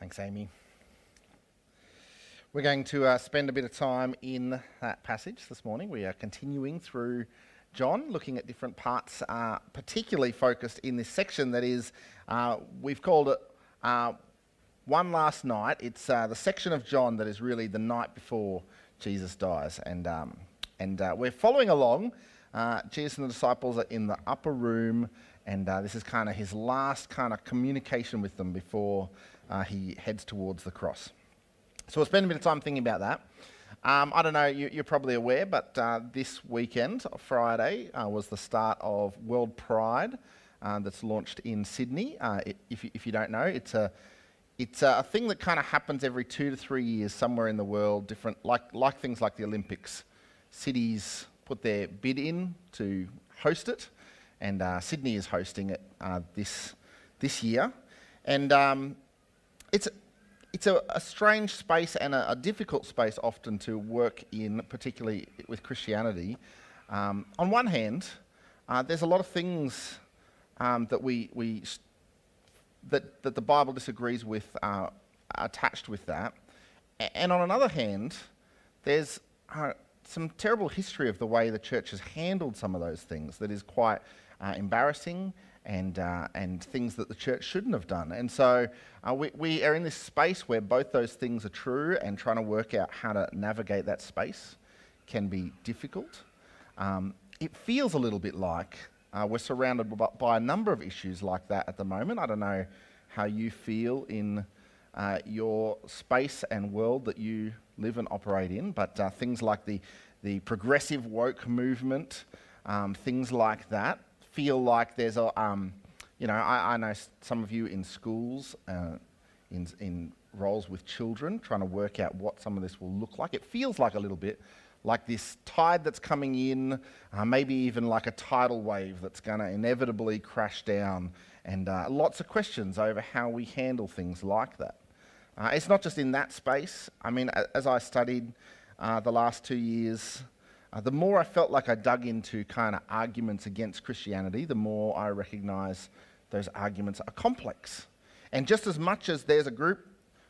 Thanks, Amy. We're going to uh, spend a bit of time in that passage this morning. We are continuing through John, looking at different parts, uh, particularly focused in this section that is, uh, we've called it uh, One Last Night. It's uh, the section of John that is really the night before Jesus dies. And, um, and uh, we're following along. Jesus and the disciples are in the upper room, and this is kind of his last kind of communication with them before he heads towards the cross. So we'll spend a bit of time thinking about that. Um, I don't know, you, are probably aware, but uh, this weekend, Friday, uh, was the start of World Pride uh, that's launched in Sydney. Uh, it, if, you, if, you, don't know, it's a, it's a thing that kind of happens every two to three years somewhere in the world, different, like, like things like the Olympics. Cities put their bid in to host it, and uh, Sydney is hosting it uh, this, this year. And um, it's it's a, a, strange space and a, a, difficult space often to work in, particularly with Christianity. Um, on one hand, uh, there's a lot of things um, that we, we that, that the Bible disagrees with uh, attached with that. And on another hand, there's uh, some terrible history of the way the church has handled some of those things that is quite uh, embarrassing and, uh, and things that the church shouldn't have done. And so uh, we, we are in this space where both those things are true, and trying to work out how to navigate that space can be difficult. Um, it feels a little bit like uh, we're surrounded by a number of issues like that at the moment. I don't know how you feel in uh, your space and world that you live and operate in, but uh, things like the, the progressive woke movement, um, things like that, feel like there's a, um, you know, I, I, know some of you in schools, uh, in, in roles with children, trying to work out what some of this will look like. It feels like a little bit like this tide that's coming in, uh, maybe even like a tidal wave that's going to inevitably crash down, and uh, lots of questions over how we handle things like that. Uh, it's not just in that space. I mean, as I studied uh, the last two years, uh, the more I felt like I dug into kind of arguments against Christianity, the more I recognize those arguments are complex. And just as much as there's a group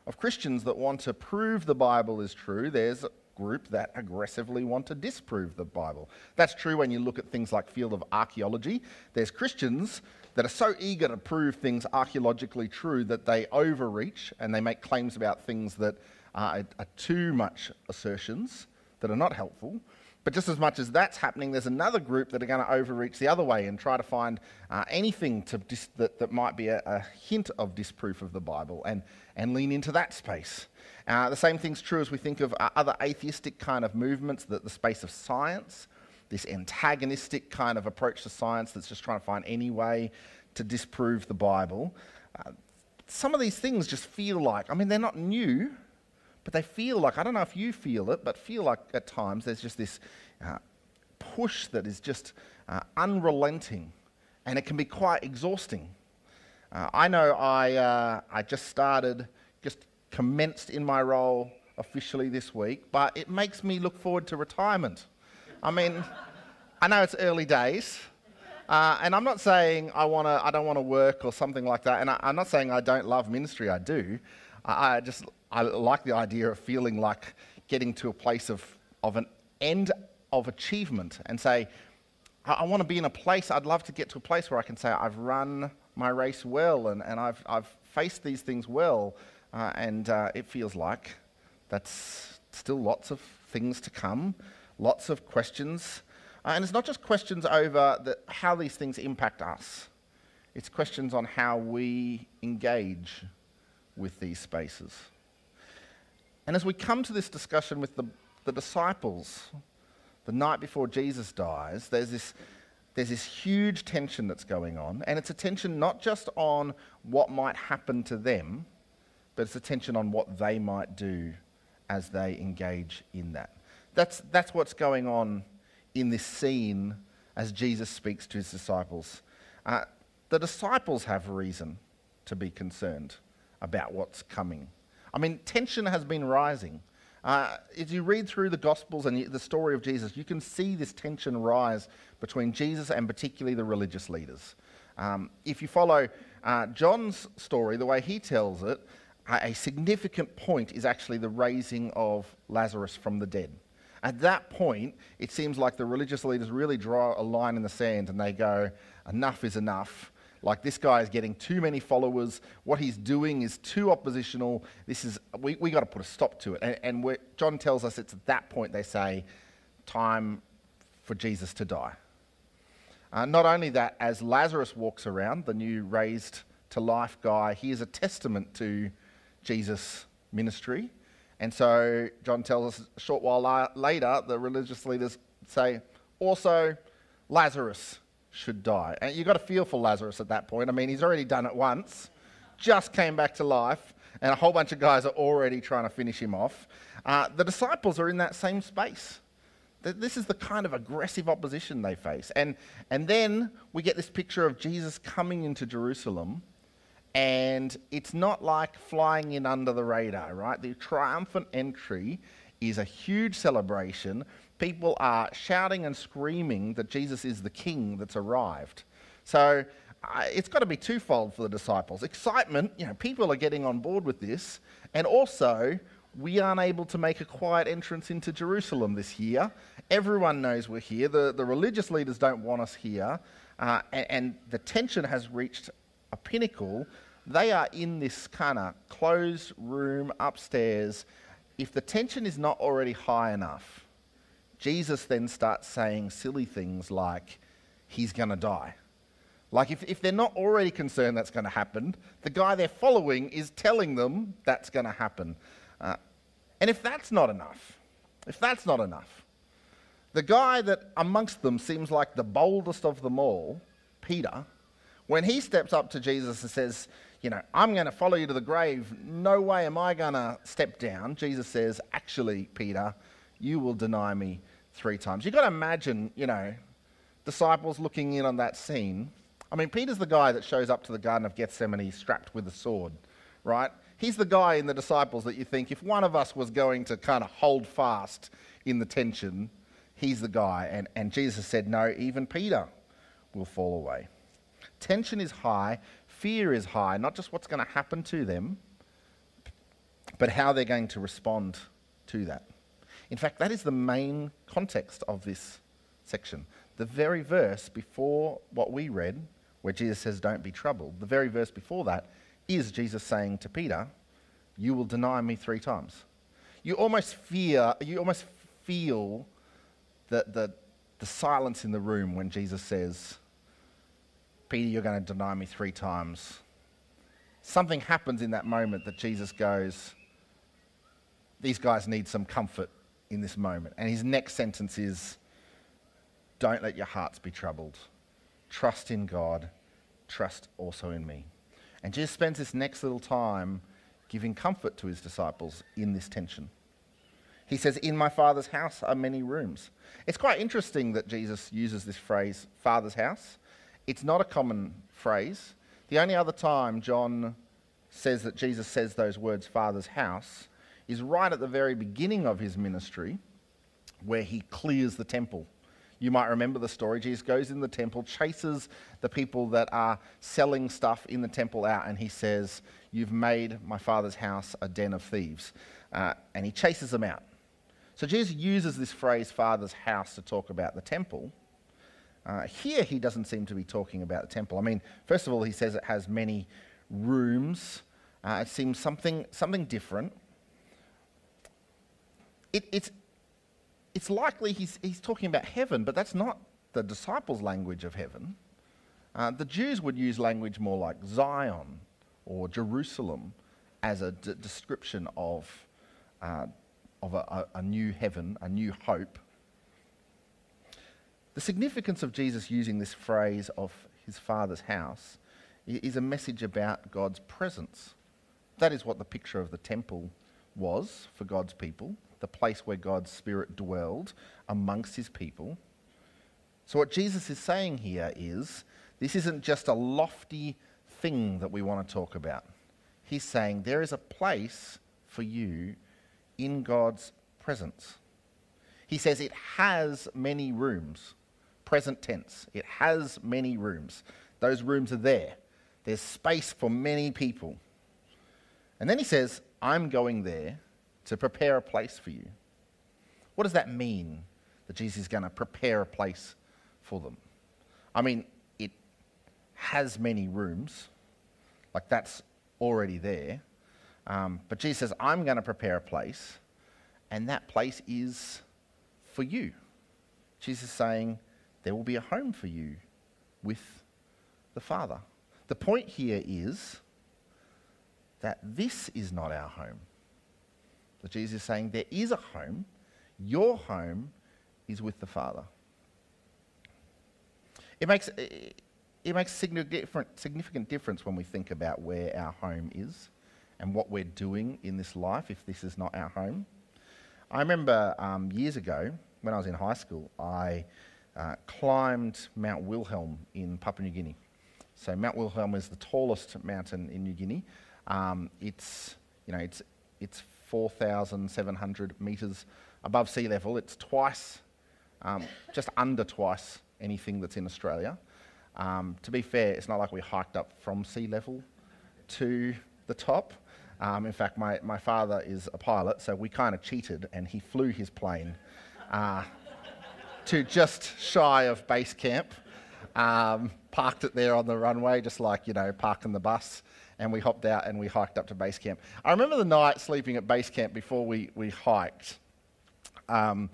of Christians that want to prove the Bible is true, there's a group that aggressively want to disprove the Bible. That's true when you look at things like field of archaeology. There's Christians that are so eager to prove things archaeologically true that they overreach and they make claims about things that are, are too much assertions that are not helpful. But just as much as that's happening, there's another group that are going to overreach the other way and try to find uh, anything to dis- that, that might be a, a, hint of disproof of the Bible and, and lean into that space. Uh, the same thing's true as we think of uh, other atheistic kind of movements, the, the space of science, this antagonistic kind of approach to science that's just trying to find any way to disprove the Bible. Uh, some of these things just feel like, I mean, they're not new, but they feel like, I don't know if you feel it, but feel like at times there's just this uh, push that is just uh, unrelenting and it can be quite exhausting. Uh, I know I, uh, I just started, just commenced in my role officially this week, but it makes me look forward to retirement. I mean, I know it's early days, uh, and I'm not saying I, wanna, I don't want to work or something like that, and I, am not saying I don't love ministry, I do. I, just I like the idea of feeling like getting to a place of, of an end of achievement and say, I, I want to be in a place, I'd love to get to a place where I can say, I've run my race well and, and I've, I've faced these things well. Uh, and uh, it feels like that's still lots of things to come, lots of questions. Uh, and it's not just questions over the, how these things impact us, it's questions on how we engage with these spaces. And as we come to this discussion with the, the disciples, the night before Jesus dies, there's this, there's this huge tension that's going on. And it's a tension not just on what might happen to them, but it's a tension on what they might do as they engage in that. That's, that's what's going on in this scene as Jesus speaks to his disciples. Uh, the disciples have reason to be concerned about what's coming. I mean, tension has been rising. Uh, as you read through the Gospels and the story of Jesus, you can see this tension rise between Jesus and particularly the religious leaders. Um, if you follow uh, John's story, the way he tells it, a significant point is actually the raising of Lazarus from the dead. At that point, it seems like the religious leaders really draw a line in the sand and they go, enough is enough. Like this guy is getting too many followers. What he's doing is too oppositional. This is we, we got to put a stop to it. And, and John tells us it's at that point they say, time for Jesus to die. Uh, not only that, as Lazarus walks around, the new raised to life guy, he is a testament to Jesus' ministry. And so John tells us a short while la- later, the religious leaders say, also, Lazarus should die. And you've got to feel for Lazarus at that point. I mean, he's already done it once, just came back to life, and a whole bunch of guys are already trying to finish him off. Uh, the disciples are in that same space. This is the kind of aggressive opposition they face. And, and then we get this picture of Jesus coming into Jerusalem and it's not like flying in under the radar, right? The triumphant entry is a huge celebration. People are shouting and screaming that Jesus is the king that's arrived. So uh, it's got to be twofold for the disciples excitement, you know, people are getting on board with this, and also we aren't able to make a quiet entrance into Jerusalem this year. Everyone knows we're here. The, the religious leaders don't want us here. Uh, and, and the tension has reached a pinnacle, they are in this kind of closed room upstairs. If the tension is not already high enough, Jesus then starts saying silly things like, he's going to die. Like, if, if they're not already concerned that's going to happen, the guy they're following is telling them that's going to happen. Uh, and if that's not enough, if that's not enough, the guy that amongst them seems like the boldest of them all, Peter, when he steps up to Jesus and says, You know, I'm going to follow you to the grave, no way am I going to step down, Jesus says, Actually, Peter, you will deny me three times. You've got to imagine, you know, disciples looking in on that scene. I mean, Peter's the guy that shows up to the Garden of Gethsemane strapped with a sword, right? He's the guy in the disciples that you think if one of us was going to kind of hold fast in the tension, he's the guy. And, and Jesus said, No, even Peter will fall away. Tension is high, fear is high, not just what's going to happen to them, but how they're going to respond to that. In fact, that is the main context of this section. The very verse before what we read, where Jesus says, Don't be troubled, the very verse before that is Jesus saying to Peter, You will deny me three times. You almost fear, you almost feel the, the, the silence in the room when Jesus says, Peter, you're going to deny me three times. Something happens in that moment that Jesus goes, These guys need some comfort in this moment. And his next sentence is, Don't let your hearts be troubled. Trust in God, trust also in me. And Jesus spends this next little time giving comfort to his disciples in this tension. He says, In my Father's house are many rooms. It's quite interesting that Jesus uses this phrase, Father's house. It's not a common phrase. The only other time John says that Jesus says those words, Father's house, is right at the very beginning of his ministry, where he clears the temple. You might remember the story. Jesus goes in the temple, chases the people that are selling stuff in the temple out, and he says, You've made my father's house a den of thieves. Uh, and he chases them out. So Jesus uses this phrase, father's house, to talk about the temple. Uh, here, he doesn't seem to be talking about the temple. I mean, first of all, he says it has many rooms. Uh, it seems something, something different. It, it's, it's likely he's, he's talking about heaven, but that's not the disciples' language of heaven. Uh, the Jews would use language more like Zion or Jerusalem as a d- description of, uh, of a, a, a new heaven, a new hope the significance of Jesus using this phrase of his Father's house is a message about God's presence. That is what the picture of the temple was for God's people, the place where God's Spirit dwelled amongst his people. So, what Jesus is saying here is this isn't just a lofty thing that we want to talk about. He's saying there is a place for you in God's presence. He says it has many rooms present tense. It has many rooms. Those rooms are there. There's space for many people. And then he says, I'm going there to prepare a place for you. What does that mean that Jesus is going to prepare a place for them? I mean, it has many rooms, like that's already there. Um, but Jesus says, I'm going to prepare a place, and that place is for you. Jesus is saying, there will be a home for you with the Father. The point here is that this is not our home. But Jesus is saying there is a home. Your home is with the Father. It makes, it makes significant difference when we think about where our home is and what we're doing in this life if this is not our home. I remember um, years ago when I was in high school, I uh, climbed Mount Wilhelm in Papua New Guinea. So Mount Wilhelm is the tallest mountain in New Guinea. Um, it's, you know, it's, it's 4,700 metres above sea level. It's twice, um, just under twice anything that's in Australia. Um, to be fair, it's not like we hiked up from sea level to the top. Um, in fact, my, my father is a pilot, so we kind of cheated and he flew his plane uh, to just shy of base camp. Um, parked it there on the runway, just like, you know, parking the bus. And we hopped out and we hiked up to base camp. I remember the night sleeping at base camp before we, we hiked. Um,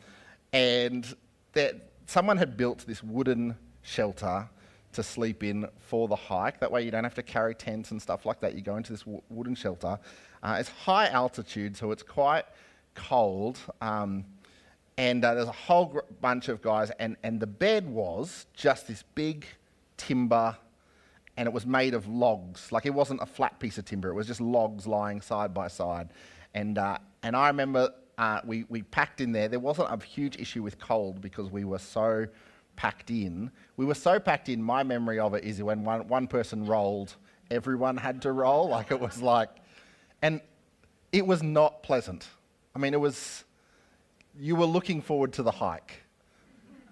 and that someone had built this wooden shelter to sleep in for the hike. That way, you don't have to carry tents and stuff like that. You go into this w- wooden shelter. Uh, it's high altitude, so it's quite cold. Um, and uh, there's a whole gr- bunch of guys, and, and the bed was just this big timber, and it was made of logs. Like it wasn't a flat piece of timber, it was just logs lying side by side. And, uh, and I remember uh, we, we packed in there. There wasn't a huge issue with cold because we were so packed in. We were so packed in, my memory of it is when one, one person rolled, everyone had to roll. Like it was like, and it was not pleasant. I mean, it was, you were looking forward to the hike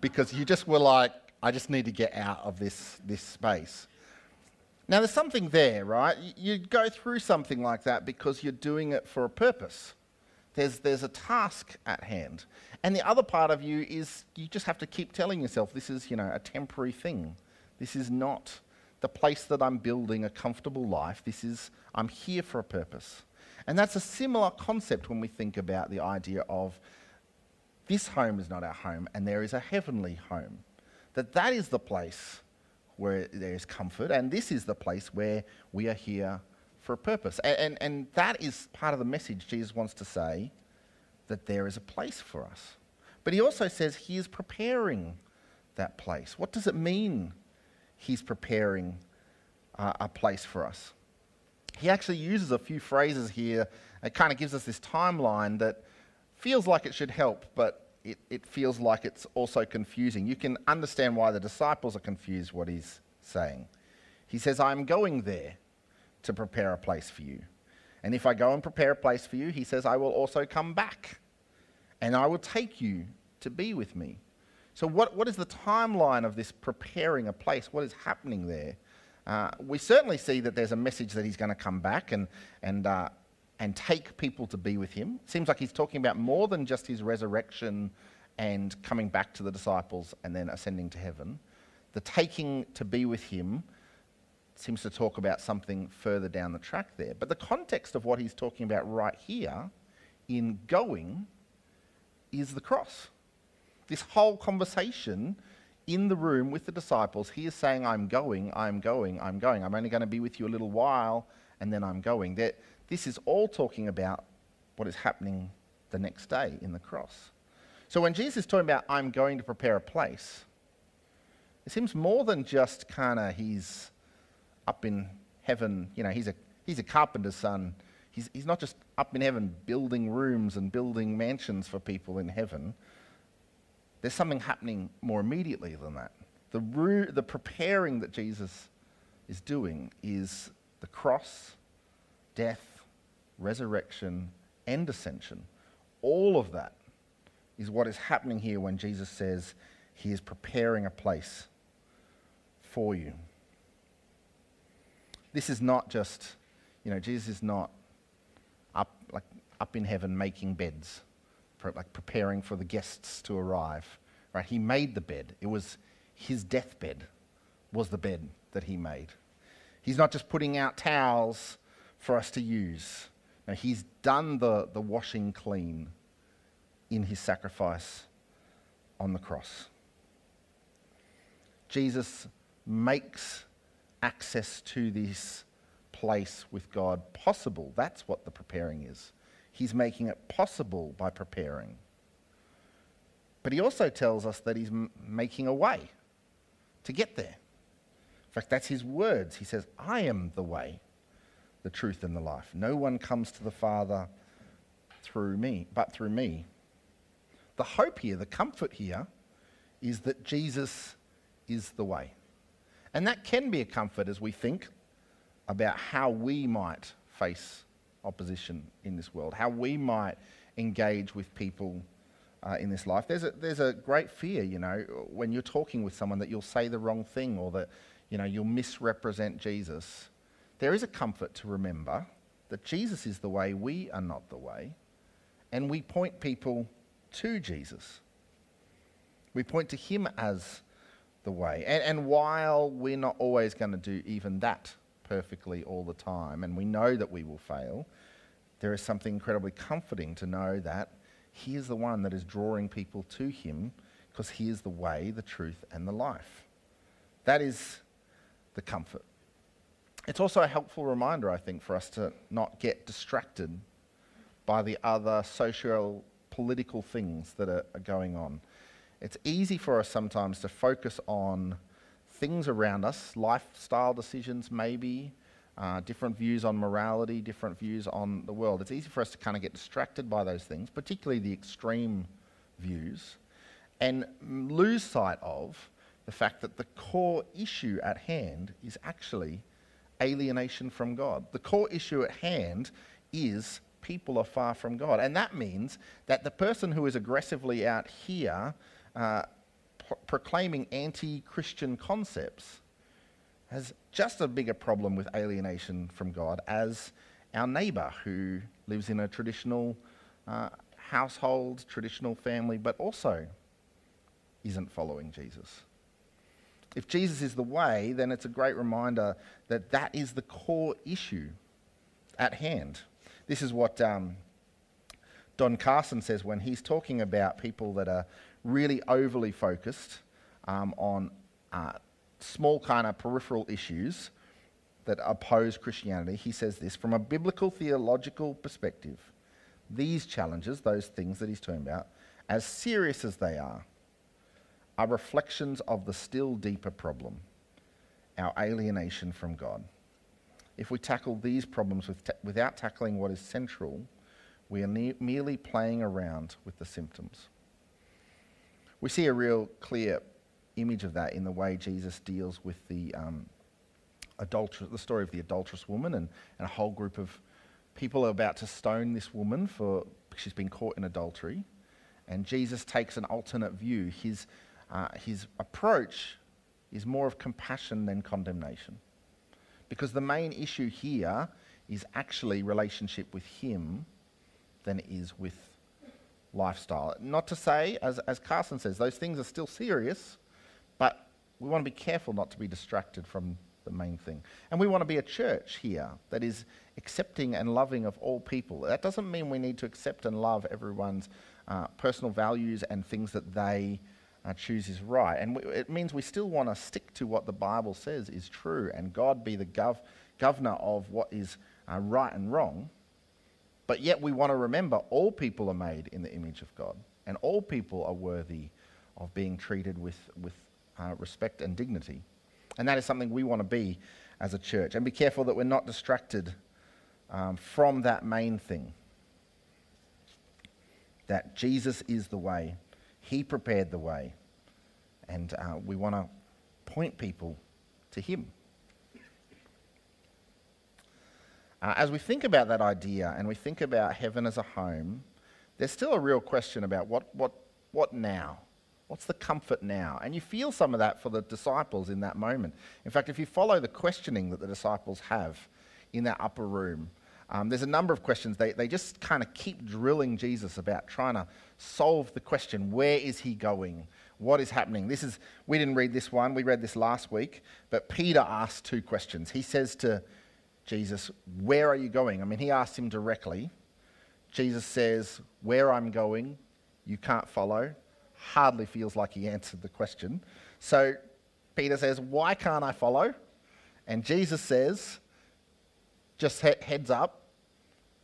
because you just were like, I just need to get out of this, this space. Now, there's something there, right? You go through something like that because you're doing it for a purpose. There's, there's a task at hand. And the other part of you is you just have to keep telling yourself this is, you know, a temporary thing. This is not the place that I'm building a comfortable life. This is, I'm here for a purpose. And that's a similar concept when we think about the idea of this home is not our home and there is a heavenly home. That that is the place where there is comfort and this is the place where we are here for a purpose. And, and, and that is part of the message Jesus wants to say that there is a place for us. But he also says he is preparing that place. What does it mean he's preparing uh, a place for us? He actually uses a few phrases here. It kind of gives us this timeline that feels like it should help, but it, it feels like it's also confusing. You can understand why the disciples are confused what he's saying. He says, I'm going there to prepare a place for you. And if I go and prepare a place for you, he says, I will also come back and I will take you to be with me. So, what, what is the timeline of this preparing a place? What is happening there? Uh, we certainly see that there's a message that he's going to come back and, and, uh, and take people to be with him. Seems like he's talking about more than just his resurrection and coming back to the disciples and then ascending to heaven. The taking to be with him seems to talk about something further down the track there. But the context of what he's talking about right here in going is the cross. This whole conversation in the room with the disciples, he is saying, I'm going, I'm going, I'm going. I'm only going to be with you a little while, and then I'm going. That this is all talking about what is happening the next day in the cross. So when Jesus is talking about, I'm going to prepare a place, it seems more than just kind of he's up in heaven, you know, he's a, he's a carpenter's son. He's, he's not just up in heaven building rooms and building mansions for people in heaven. There's something happening more immediately than that. The, the preparing that Jesus is doing is the cross, death, resurrection, and ascension. All of that is what is happening here when Jesus says he is preparing a place for you this is not just, you know, Jesus is not up, like, up in heaven making beds, like preparing for the guests to arrive. Right? He made the bed. It was his deathbed was the bed that he made. He's not just putting out towels for us to use. No, he's done the, the washing clean in his sacrifice on the cross. Jesus makes access to this place with God possible. That's what the preparing is. He's making it possible by preparing. But he also tells us that he's m- making a way to get there. In fact, that's his words. He says, I am the way, the truth, and the life. No one comes to the Father through me, but through me. The hope here, the comfort here, is that Jesus is the way. And that can be a comfort as we think about how we might face opposition in this world, how we might engage with people uh, in this life. There's a, there's a great fear, you know, when you're talking with someone that you'll say the wrong thing or that, you know, you'll misrepresent Jesus. There is a comfort to remember that Jesus is the way, we are not the way, and we point people to Jesus. We point to him as the way. And, and while we're not always going to do even that perfectly all the time, and we know that we will fail, there is something incredibly comforting to know that he is the one that is drawing people to him because he is the way, the truth, and the life. That is the comfort. It's also a helpful reminder, I think, for us to not get distracted by the other social political things that are, are going on. It's easy for us sometimes to focus on things around us, lifestyle decisions, maybe, uh, different views on morality, different views on the world. It's easy for us to kind of get distracted by those things, particularly the extreme views, and lose sight of the fact that the core issue at hand is actually alienation from God. The core issue at hand is people are far from God. And that means that the person who is aggressively out here uh, p- proclaiming anti Christian concepts has just a bigger problem with alienation from God as our neighbour who lives in a traditional uh, household, traditional family, but also isn't following Jesus. If Jesus is the way, then it's a great reminder that that is the core issue at hand. This is what um, Don Carson says when he's talking about people that are really overly focused um, on uh, small kind of peripheral issues that oppose Christianity. He says this from a biblical theological perspective, these challenges, those things that he's talking about, as serious as they are, are reflections of the still deeper problem our alienation from God. If we tackle these problems with ta- without tackling what is central, we are ne- merely playing around with the symptoms. We see a real clear image of that in the way Jesus deals with the um, adulteress, the story of the adulterous woman, and, and a whole group of people are about to stone this woman for she's been caught in adultery. And Jesus takes an alternate view. His, uh, his approach is more of compassion than condemnation. Because the main issue here is actually relationship with Him than it is with lifestyle. Not to say, as, as Carson says, those things are still serious, but we want to be careful not to be distracted from the main thing. And we want to be a church here that is accepting and loving of all people. That doesn't mean we need to accept and love everyone's uh, personal values and things that they uh, choose is right. And we, it means we still want to stick to what the Bible says is true and God be the gov- governor of what is uh, right and wrong. But yet we want to remember all people are made in the image of God and all people are worthy of being treated with, with uh, respect and dignity. And that is something we want to be as a church. And be careful that we're not distracted um, from that main thing that Jesus is the way, He prepared the way, and uh, we want to point people to Him. Uh, as we think about that idea and we think about heaven as a home, there's still a real question about what, what, what now? What's the comfort now? And you feel some of that for the disciples in that moment. In fact, if you follow the questioning that the disciples have in that upper room, Um, there's a number of questions. They, they just kind of keep drilling Jesus about trying to solve the question where is he going? What is happening? This is, we didn't read this one, we read this last week, but Peter asked two questions. He says to Jesus, Where are you going? I mean, he asked him directly. Jesus says, Where I'm going, you can't follow. Hardly feels like he answered the question. So Peter says, Why can't I follow? And Jesus says, Just he- heads up,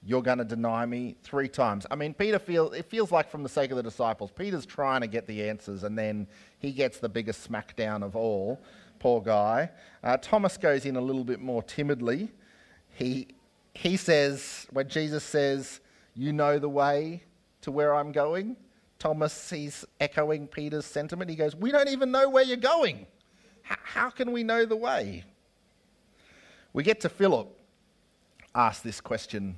you're going to deny me three times. I mean, Peter feels it feels like from the sake of the disciples, Peter's trying to get the answers, and then he gets the biggest smackdown of all. Poor guy. Uh, Thomas goes in a little bit more timidly. He he says when Jesus says, "You know the way to where I'm going." Thomas, he's echoing Peter's sentiment. He goes, "We don't even know where you're going. H- how can we know the way?" We get to Philip. Ask this question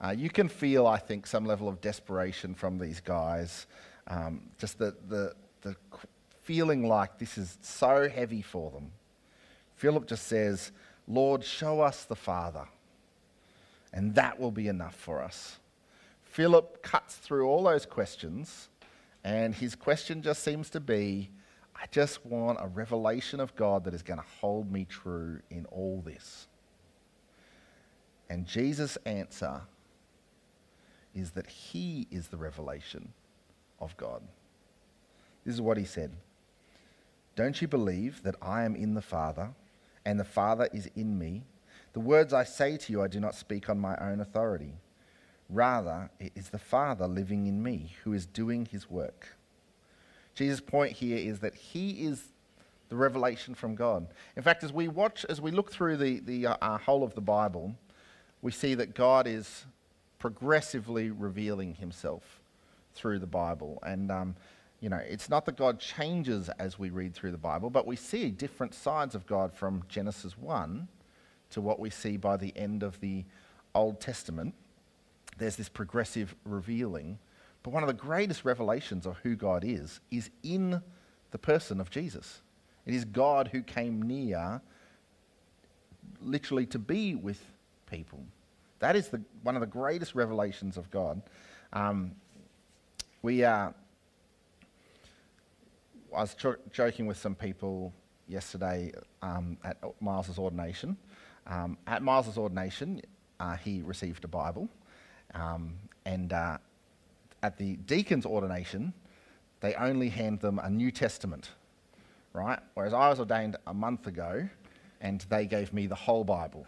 uh, you can feel, I think, some level of desperation from these guys. Um, just the, the, the feeling like this is so heavy for them. Philip just says, Lord, show us the Father, and that will be enough for us. Philip cuts through all those questions, and his question just seems to be I just want a revelation of God that is going to hold me true in all this. And Jesus' answer is that he is the revelation of God. This is what he said Don't you believe that I am in the Father and the Father is in me? The words I say to you, I do not speak on my own authority. Rather, it is the Father living in me who is doing his work. Jesus' point here is that he is the revelation from God. In fact, as we watch, as we look through the, the uh, whole of the Bible, we see that God is progressively revealing himself through the Bible. And, um, you know, it's not that God changes as we read through the Bible, but we see different sides of God from Genesis 1 to what we see by the end of the Old Testament. There's this progressive revealing. But one of the greatest revelations of who God is is in the person of Jesus. It is God who came near, literally, to be with people. That is the, one of the greatest revelations of God. Um, we, uh, I was joking with some people yesterday um, at Miles's ordination. Um, at Miles's ordination, uh, he received a Bible, um, and uh, at the deacon's ordination, they only hand them a New Testament, right? Whereas I was ordained a month ago, and they gave me the whole Bible.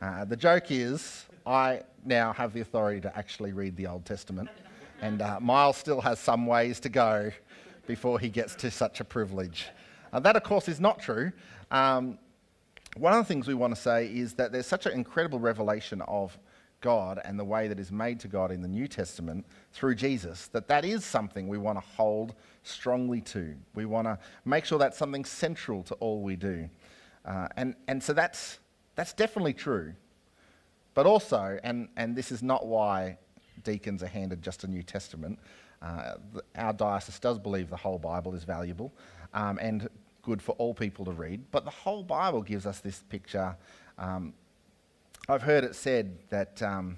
Uh, the joke is, I now have the authority to actually read the Old Testament, and uh, Miles still has some ways to go before he gets to such a privilege. Uh, that, of course, is not true. Um, one of the things we want to say is that there's such an incredible revelation of God and the way that is made to God in the New Testament through Jesus that that is something we want to hold strongly to. We want to make sure that's something central to all we do. Uh, and, and so that's that's definitely true. But also, and, and this is not why deacons are handed just a New Testament, uh, our diocese does believe the whole Bible is valuable um, and good for all people to read. But the whole Bible gives us this picture. Um, I've heard it said that um,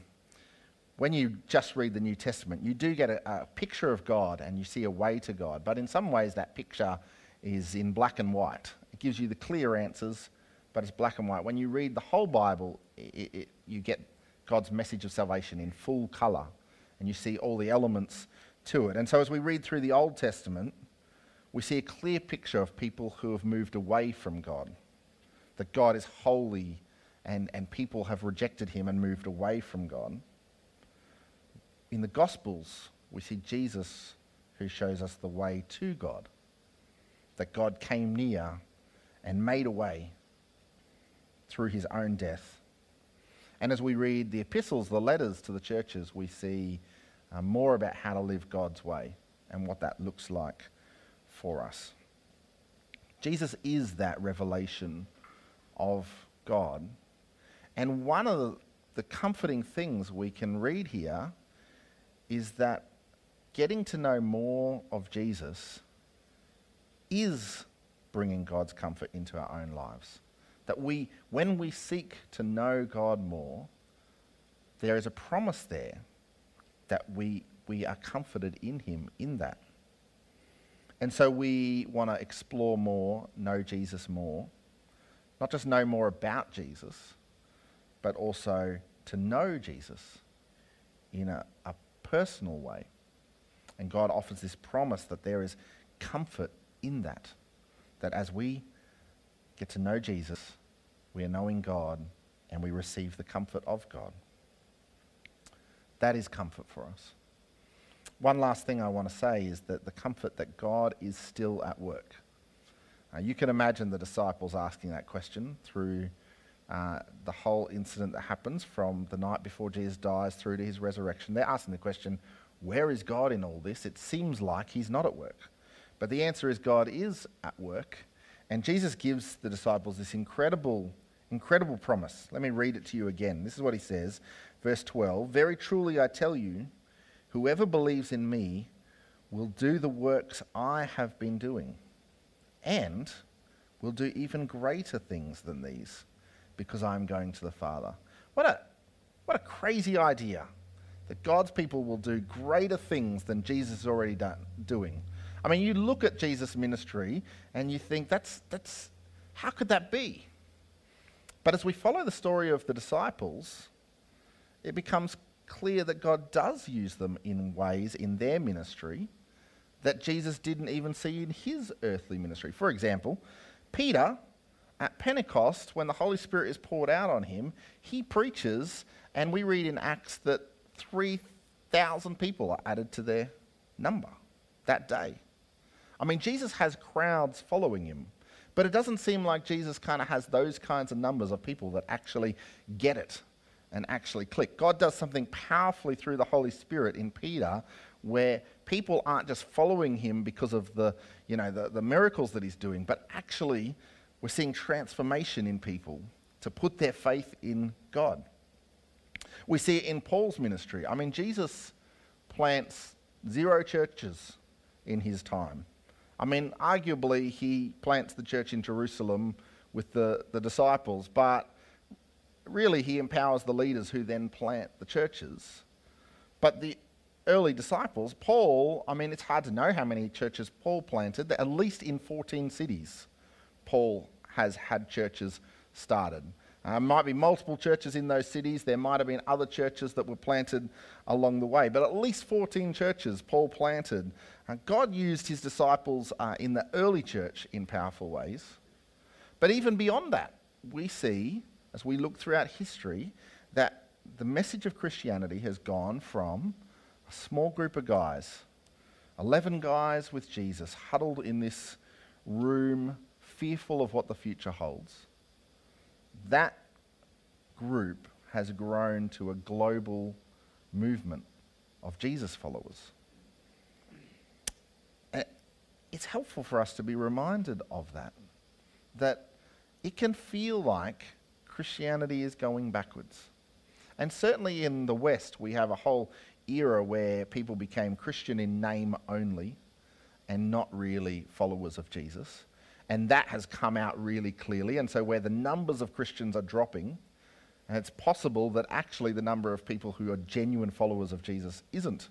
when you just read the New Testament, you do get a, a, picture of God and you see a way to God. But in some ways, that picture is in black and white. It gives you the clear answers but it's black and white. When you read the whole Bible, it, it, you get God's message of salvation in full colour, and you see all the elements to it. And so as we read through the Old Testament, we see a clear picture of people who have moved away from God, that God is holy and, and people have rejected him and moved away from God. In the Gospels, we see Jesus who shows us the way to God, that God came near and made a way through his own death. And as we read the epistles, the letters to the churches, we see uh, more about how to live God's way and what that looks like for us. Jesus is that revelation of God. And one of the, the comforting things we can read here is that getting to know more of Jesus is bringing God's comfort into our own lives. That we, when we seek to know God more, there is a promise there that we, we are comforted in him in that. And so we want to explore more, know Jesus more, not just know more about Jesus, but also to know Jesus in a, a personal way. And God offers this promise that there is comfort in that. That as we get to know Jesus, we are knowing God and we receive the comfort of God. That is comfort for us. One last thing I want to say is that the comfort that God is still at work. You can imagine the disciples asking that question through uh, the whole incident that happens from the night before Jesus dies through to his resurrection. They're asking the question, where is God in all this? It seems like he's not at work. But the answer is God is at work. And Jesus gives the disciples this incredible, incredible promise. Let me read it to you again. This is what he says, verse 12 Very truly I tell you, whoever believes in me will do the works I have been doing, and will do even greater things than these, because I am going to the Father. What a, what a crazy idea that God's people will do greater things than Jesus is already done, doing. I mean, you look at Jesus' ministry and you think, that's, that's, how could that be? But as we follow the story of the disciples, it becomes clear that God does use them in ways in their ministry that Jesus didn't even see in his earthly ministry. For example, Peter at Pentecost, when the Holy Spirit is poured out on him, he preaches, and we read in Acts that 3,000 people are added to their number that day. I mean, Jesus has crowds following him, but it doesn't seem like Jesus kind of has those kinds of numbers of people that actually get it and actually click. God does something powerfully through the Holy Spirit in Peter where people aren't just following him because of the, you know, the, the miracles that he's doing, but actually we're seeing transformation in people to put their faith in God. We see it in Paul's ministry. I mean, Jesus plants zero churches in his time. I mean, arguably, he plants the church in Jerusalem with the, the disciples, but really, he empowers the leaders who then plant the churches. But the early disciples, Paul, I mean, it's hard to know how many churches Paul planted, at least in 14 cities, Paul has had churches started. Uh, might be multiple churches in those cities. There might have been other churches that were planted along the way, but at least 14 churches Paul planted. Uh, God used his disciples uh, in the early church in powerful ways. But even beyond that, we see, as we look throughout history, that the message of Christianity has gone from a small group of guys, 11 guys with Jesus, huddled in this room, fearful of what the future holds that group has grown to a global movement of Jesus followers. Eh, it's helpful for us to be reminded of that, that it can feel like Christianity is going backwards. And certainly in the West, we have a whole era where people became Christian in name only and not really followers of Jesus. And that has come out really clearly. And so, where the numbers of Christians are dropping, and it's possible that actually the number of people who are genuine followers of Jesus isn't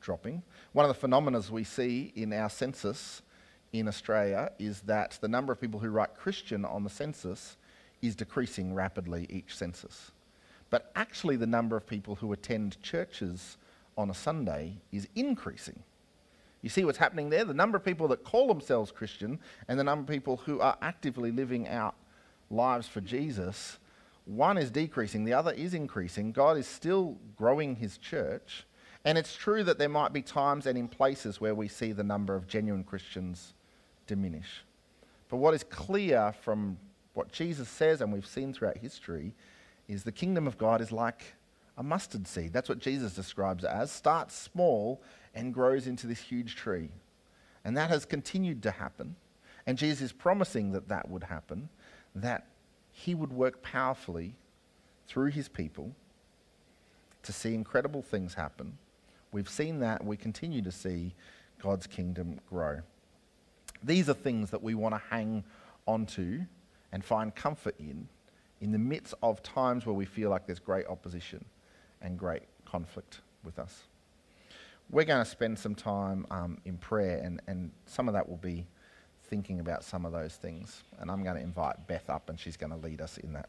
dropping. One of the phenomena we see in our census in Australia is that the number of people who write Christian on the census is decreasing rapidly each census. But actually, the number of people who attend churches on a Sunday is increasing. You see what's happening there? The number of people that call themselves Christian and the number of people who are actively living out lives for Jesus, one is decreasing, the other is increasing. God is still growing his church. And it's true that there might be times and in places where we see the number of genuine Christians diminish. But what is clear from what Jesus says, and we've seen throughout history, is the kingdom of God is like a mustard seed. That's what Jesus describes it as. Starts small and grows into this huge tree. And that has continued to happen. And Jesus is promising that that would happen, that he would work powerfully through his people to see incredible things happen. We've seen that, we continue to see God's kingdom grow. These are things that we want to hang onto and find comfort in in the midst of times where we feel like there's great opposition and great conflict with us. We're going to spend some time um, in prayer, and, and some of that will be thinking about some of those things. And I'm going to invite Beth up, and she's going to lead us in that.